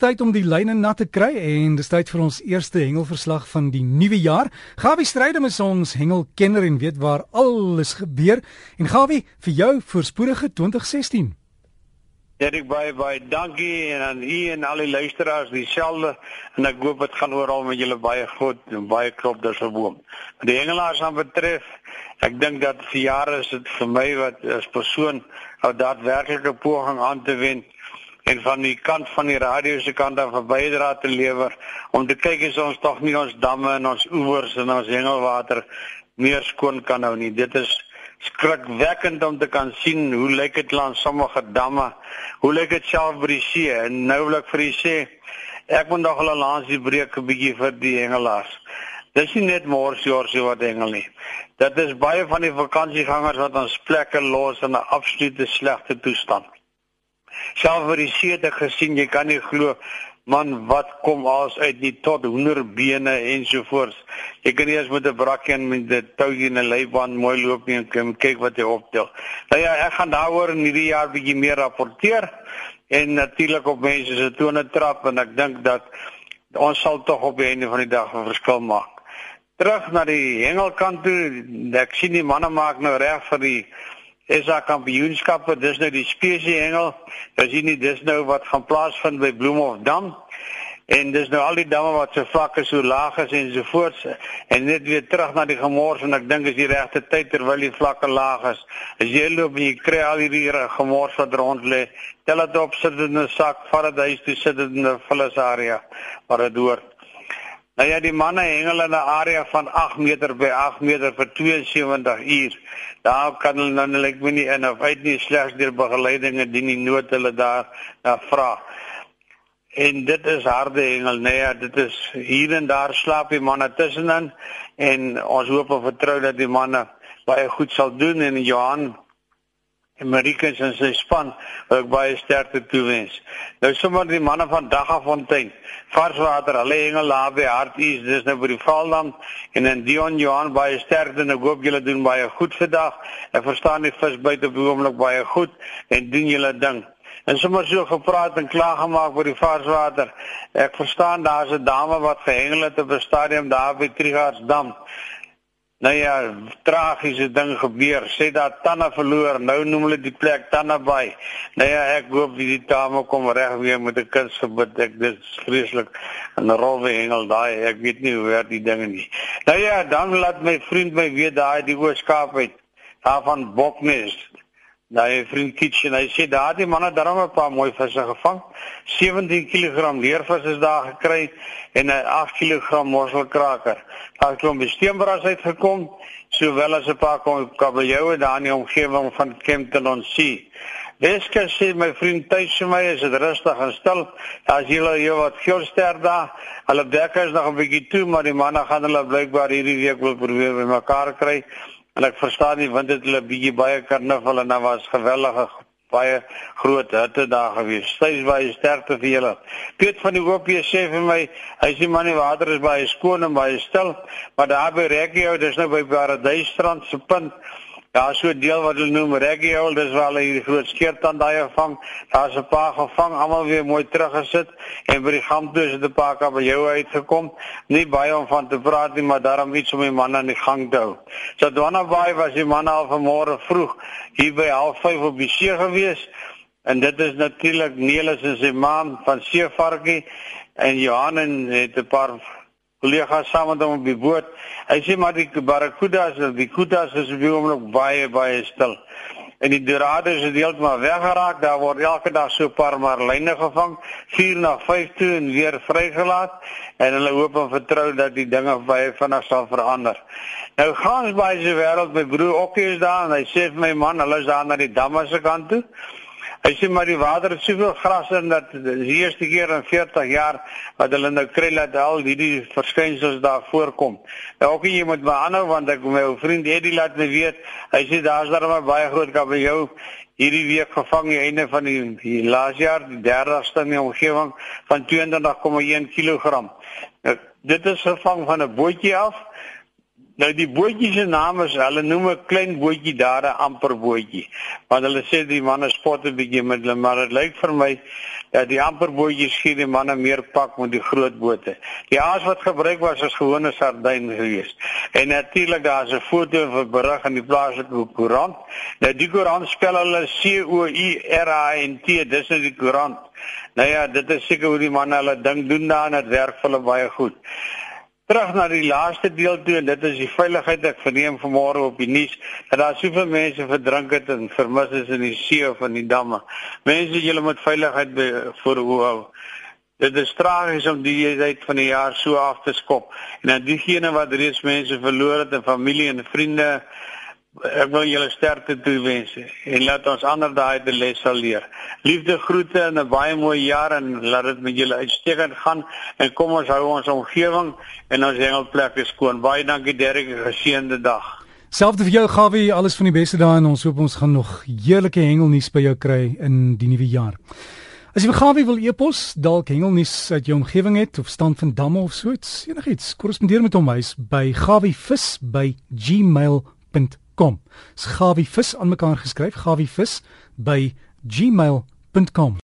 tyd om die lyne nat te kry en dis tyd vir ons eerste hengelverslag van die nuwe jaar. Gawie Strydom is ons hengelkenner en weet waar alles gebeur. En Gawie, vir jou voorspoedige 2016. Derek baie baie dankie en aan u en al die luisteraars dieselfde en ek hoop dit gaan oral met julle baie goed en baie klop daar verboom. Wat die hengelaars aan betref, ek dink dat vir jare is dit vir my wat as persoon 'n daadwerklike poging aan te wend en van die kant van die radio se kant af 'n bydrae te lewer om te kyk as ons tog nie ons damme en ons oewers en ons hengelwater meer skoon kan hou nie. Dit is skrikwekkend om te kan sien hoe lyk dit langs sommige damme. Hoe lyk dit self by die see? En nou wil ek vir u sê ek moet nog hulle langs die breek 'n bietjie vir die hengelaars. Dis nie net morsjorsie wat hengel nie. Dit is baie van die vakansiegangers wat ons plekke los in 'n absolute slegte toestand self vir die see te gesien, jy kan nie glo man wat kom as uit die tot hoenderbene ensovoorts. Jy kan nie eens met 'n brakkie en met 'n tougie en 'n leiband mooi loop nie en kyk wat jy optel. Nou ja, ek gaan daaroor in hierdie jaar bietjie meer rapporteer en natuurlik op mense se tone trap en ek dink dat ons sal tog op die einde van die dag 'n verskil maak. Terug na die hengelkant toe, ek sien die manne maak nou reg vir die daar kampioenskappe dis nou die spesie hengel as jy nie dis nou wat gaan plaasvind by Bloemhof dam en dis nou al die damme wat so vlak is so laag is en so voort en net weer terug na die gemors en ek dink is die regte tyd terwyl die vlakke laag is. As jy loop en jy kry al hierdie gemors wat rond lê tel dit op sit dit in 'n sak vat dit huis toe sit dit in 'n vullisarea waar dit hoort Nou ja, die manne hengel in 'n area van 8 meter by 8 meter vir 72 uur. Daar kan hulle nou net like nie in of uit nie slegs deur begeleidinge dien die nood hulle daar na vra. En dit is harde hengel, nee, ja, dit is hier en daar slaap die manne tussenin en ons hoop en vertrou dat die manne baie goed sal doen en Johan en Marika se sy span wil ek baie sterkte toewens. Nou sommer die manne van Daggafontein, Varswater, hulle hengel daar by Harties, dis nou by die Valdam en in Dion Johan baie sterkte en ek hoop julle doen baie goed vandag. Ek verstaan die vis buite oomblik baie goed en doen julle ding. En sommer so gepraat en klaar gemaak oor die Varswater. Ek verstaan daar's 'n dame wat gehengel het op 'n stadium daar by Trigaardsdam. Nou ja, tragiese ding gebeur. Sê dat Tanna verloor. Nou noem hulle die plek Tanna Bay. Nou ja, ek hoop die dame kom reg weer met 'n kunsgebed. Ek dis vreeslik 'n rolwe engel daai. Ek weet nie hoe werk die dinge nie. Nou ja, dan laat my vriend my weet daai die oorskaap uit. Daar van Boknes. Daai vriend Kitchen, hy sê daardie manne daarom 'n paar mooi visse gevang. 17 kg leervis is daar gekry en 'n 8 kg mosselkraker. Daar het 'n besteenbras uitgekom, sowel as 'n paar kabeljoue daar in die omgewing van Kempton on Sea. Wesker sê my vriend tuis vir my is dit rustig en stil. Daar's julle hier wat geelster daar. Hulle bekke is nog 'n bietjie toe, maar die manne gaan hulle blykbaar hierdie week wil probeer bymekaar kry. En ek verstaan nie want dit hulle bietjie baie karnaval en daar was geweldige baie groot hitte daar gewees. Styf baie sterkte vir julle. Piet van die Hoop sê vir my, hy sê man die water is baie skoon en baie stil, maar daar by Regio, dis nou by Paradysstrand se punt Daar so 'n deel wat hulle noem regio, dis waar hulle hierdie groot skeertand daai gevang. Daar's 'n paar gevang, almal weer mooi teruggesit en by die gamtoe is dit 'n paar kabe jou uitgekom. Nie baie om van te praat nie, maar daarom iets om die manne aan die gang te hou. So Donna Baai was die manne al vanmôre vroeg hier by 05:30 op die see gewees. En dit is natuurlik Nelis en sy ma van Seevarkie en Johan het 'n paar kollegas saam met hom op die boot. Hy sê maar die barracudas, die kudas is op die oomblik baie baie stil. En die dorade is heeltemal weggeraak. Daar word elke dag so 'n paar marline gevang, 4 na 5 toe en weer vrygelaat. En hulle hoop en vertrou dat die dinge baie vinnig sal verander. Nou gaan baie se wêreld my broer Okkie is daar en hy sê vir my man, hulle is daar na die damme se kant toe. Hy sê maar die water het soveel gras in dat die eerste keer in 40 jaar wat hulle nou kry dat al hierdie verskynsels daar voorkom. Nou ook jy moet aanhou want ek my ou vriend Eddie laat my weet. Hy sê daar's daar maar baie groot kabeljou hierdie week gevang die einde van die, die laas jaar, die 30ste in die omgewing van 22,1 kg. Nou, dit is gevang van 'n bootjie af Nou die bootjie se naam is hulle noem 'n klein bootjie daar 'n amper bootjie. Want hulle sê die manne spot 'n bietjie met hulle, maar dit lyk vir my dat die amper bootjies gee die manne meer pak met die groot bote. Die aas wat gebruik was is gewone sardyn geweest. En natuurlik daar's 'n foto van berig in die plaaslike koerant. Nou die koerant spel hulle C O U R A N T, dis net die koerant. Nou ja, dit is seker hoe die manne hulle ding doen daar en dit werk vir hulle baie goed. Terug na die laaste deel toe en dit is die veiligheid. Ek verneem vanmôre op die nuus dat daar soveel mense verdrink het en vermis is in die see of in die damme. Mense, julle moet veiligheid voorhou. Dit is tragies om die tyd van die jaar so af te skop. En dan diegene wat reeds mense verloor het en familie en vriende Ek wil julle sterkte toewens en laat ons ander daai die les sal leer. Liefde groete en 'n baie mooi jaar en laat dit met julle uitstekend gaan en kom ons hou ons omgewing en ons hengelplekke skoon. Baie dankie Derek, geseënde dag. Selfde vir jou Gawie, alles van die beste daar en ons hoop ons gaan nog heerlike hengelnuus by jou kry in die nuwe jaar. As jy vir Gawie wil e-pos, dalk hengelnuus uit jou omgewing het of stand van damme of so iets, enigiets, korrespondeer met hom huis by gawievis@gmail.com gmail.com. Sgawie vis aan mekaar geskryf, gawievis by gmail.com.